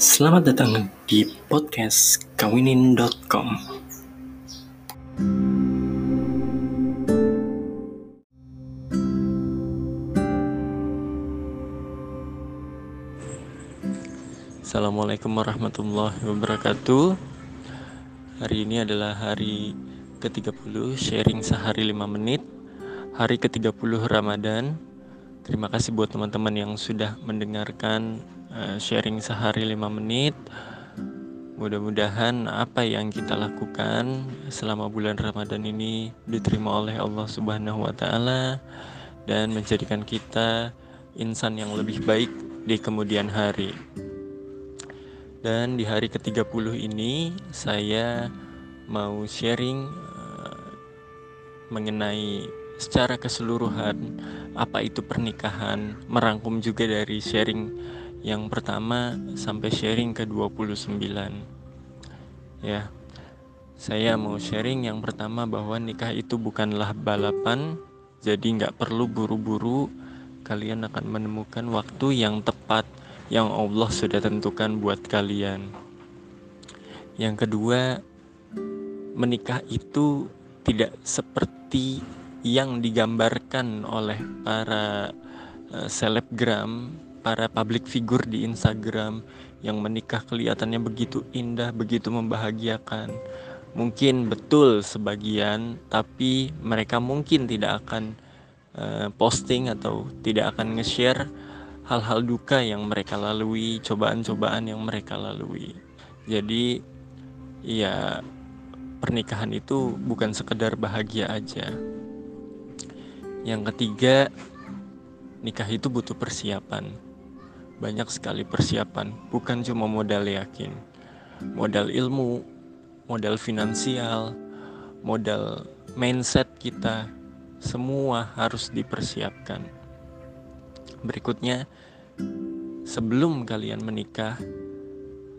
Selamat datang di podcast kawinin.com. Assalamualaikum warahmatullahi wabarakatuh. Hari ini adalah hari ke-30 sharing sehari 5 menit. Hari ke-30 Ramadan. Terima kasih buat teman-teman yang sudah mendengarkan sharing sehari 5 menit. Mudah-mudahan apa yang kita lakukan selama bulan Ramadan ini diterima oleh Allah Subhanahu wa taala dan menjadikan kita insan yang lebih baik di kemudian hari. Dan di hari ke-30 ini saya mau sharing uh, mengenai secara keseluruhan apa itu pernikahan, merangkum juga dari sharing yang pertama sampai sharing ke 29 ya saya mau sharing yang pertama bahwa nikah itu bukanlah balapan jadi nggak perlu buru-buru. Kalian akan menemukan waktu yang tepat yang Allah sudah tentukan buat kalian. Yang kedua menikah itu tidak seperti yang digambarkan oleh para uh, selebgram para public figure di Instagram yang menikah kelihatannya begitu indah, begitu membahagiakan. Mungkin betul sebagian, tapi mereka mungkin tidak akan uh, posting atau tidak akan nge-share hal-hal duka yang mereka lalui, cobaan-cobaan yang mereka lalui. Jadi ya pernikahan itu bukan sekedar bahagia aja. Yang ketiga, nikah itu butuh persiapan banyak sekali persiapan, bukan cuma modal yakin, modal ilmu, modal finansial, modal mindset kita, semua harus dipersiapkan. Berikutnya, sebelum kalian menikah,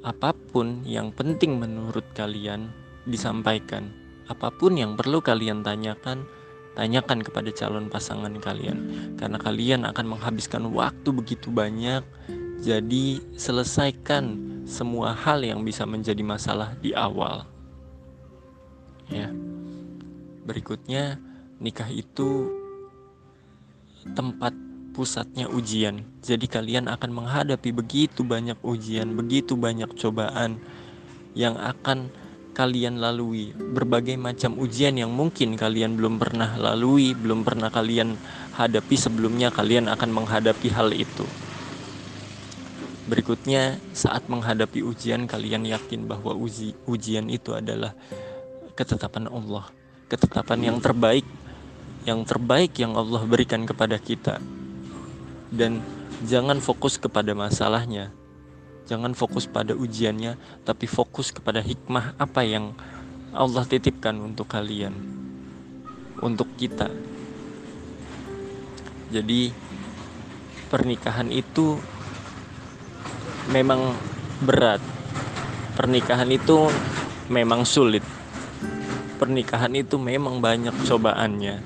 apa pun yang penting menurut kalian disampaikan, apa pun yang perlu kalian tanyakan tanyakan kepada calon pasangan kalian. Karena kalian akan menghabiskan waktu begitu banyak. Jadi selesaikan semua hal yang bisa menjadi masalah di awal. Ya. Berikutnya nikah itu tempat pusatnya ujian. Jadi kalian akan menghadapi begitu banyak ujian begitu banyak cobaan yang akan kalian lalui, berbagai macam ujian yang mungkin kalian belum pernah lalui, belum pernah kalian hadapi sebelumnya, kalian akan menghadapi hal itu. Berikutnya, saat menghadapi ujian, kalian yakin bahwa uji, ujian itu adalah ketetapan Allah, ketetapan yang terbaik, yang terbaik yang Allah berikan kepada kita. Dan jangan fokus kepada masalahnya, Jangan fokus pada ujiannya, tapi fokus kepada hikmah apa yang Allah titipkan untuk kalian, untuk kita. Jadi, pernikahan itu memang berat. Pernikahan itu memang sulit. Pernikahan itu memang banyak cobaannya,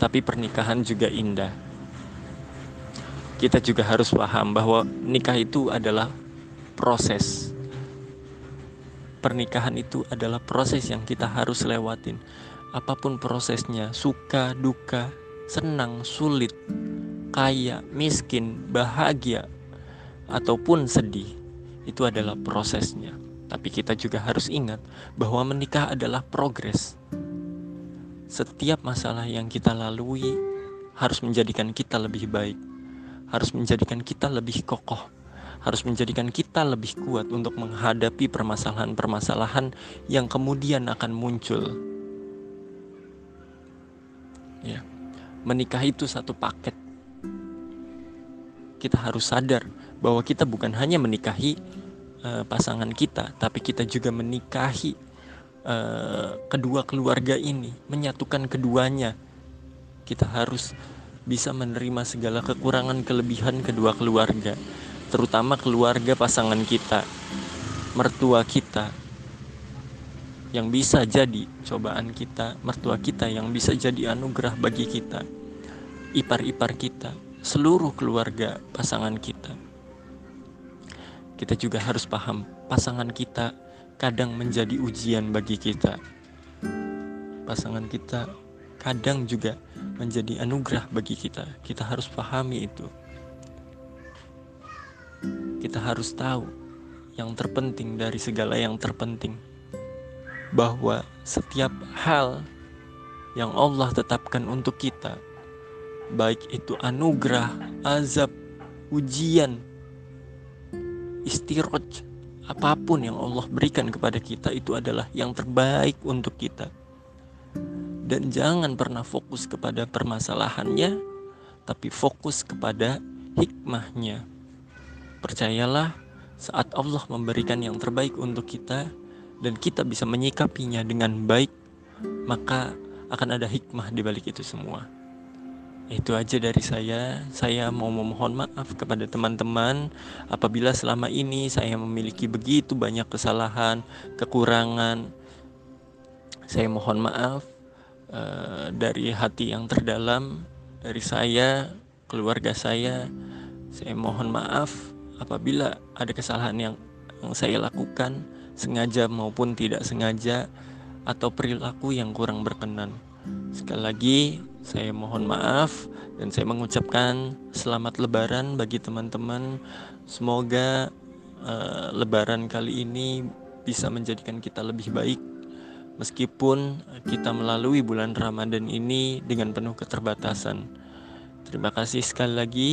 tapi pernikahan juga indah. Kita juga harus paham bahwa nikah itu adalah proses. Pernikahan itu adalah proses yang kita harus lewatin. Apa pun prosesnya, suka, duka, senang, sulit, kaya, miskin, bahagia, ataupun sedih, itu adalah prosesnya. Tapi kita juga harus ingat bahwa menikah adalah progres. Setiap masalah yang kita lalui harus menjadikan kita lebih baik, harus menjadikan kita lebih kokoh, harus menjadikan kita lebih kuat untuk menghadapi permasalahan-permasalahan yang kemudian akan muncul. Ya. Menikah itu satu paket. Kita harus sadar bahwa kita bukan hanya menikahi uh, pasangan kita, tapi kita juga menikahi uh, kedua keluarga ini, menyatukan keduanya. Kita harus bisa menerima segala kekurangan kelebihan kedua keluarga terutama keluarga pasangan kita, mertua kita, yang bisa jadi cobaan kita, mertua kita yang bisa jadi anugerah bagi kita, ipar-ipar kita, seluruh keluarga pasangan kita. kita juga harus paham pasangan kita kadang menjadi ujian bagi kita. Pasangan kita kadang juga menjadi anugerah bagi kita. Kita harus pahami itu. Kita harus tahu yang terpenting dari segala yang terpenting bahwa setiap hal yang Allah tetapkan untuk kita baik itu anugerah, azab, ujian, istiroj, apa pun yang Allah berikan kepada kita itu adalah yang terbaik untuk kita. Dan jangan pernah fokus kepada permasalahannya, tapi fokus kepada hikmahnya. Percayalah, saat Allah memberikan yang terbaik untuk kita dan kita bisa menyikapinya dengan baik, maka akan ada hikmah di balik itu semua. Itu aja dari saya. Saya mau memohon maaf kepada teman-teman apabila selama ini saya memiliki begitu banyak kesalahan, kekurangan. Saya mohon maaf uh, dari hati yang terdalam dari saya, keluarga saya. Saya mohon maaf apabila ada kesalahan yang, yang saya lakukan sengaja maupun tidak sengaja atau perilaku yang kurang berkenan. Sekali lagi, saya mohon maaf dan saya mengucapkan selamat Lebaran bagi teman-teman. Semoga uh, Lebaran kali ini bisa menjadikan kita lebih baik, meskipun kita melalui bulan Ramadan ini dengan penuh keterbatasan. Terima kasih sekali lagi.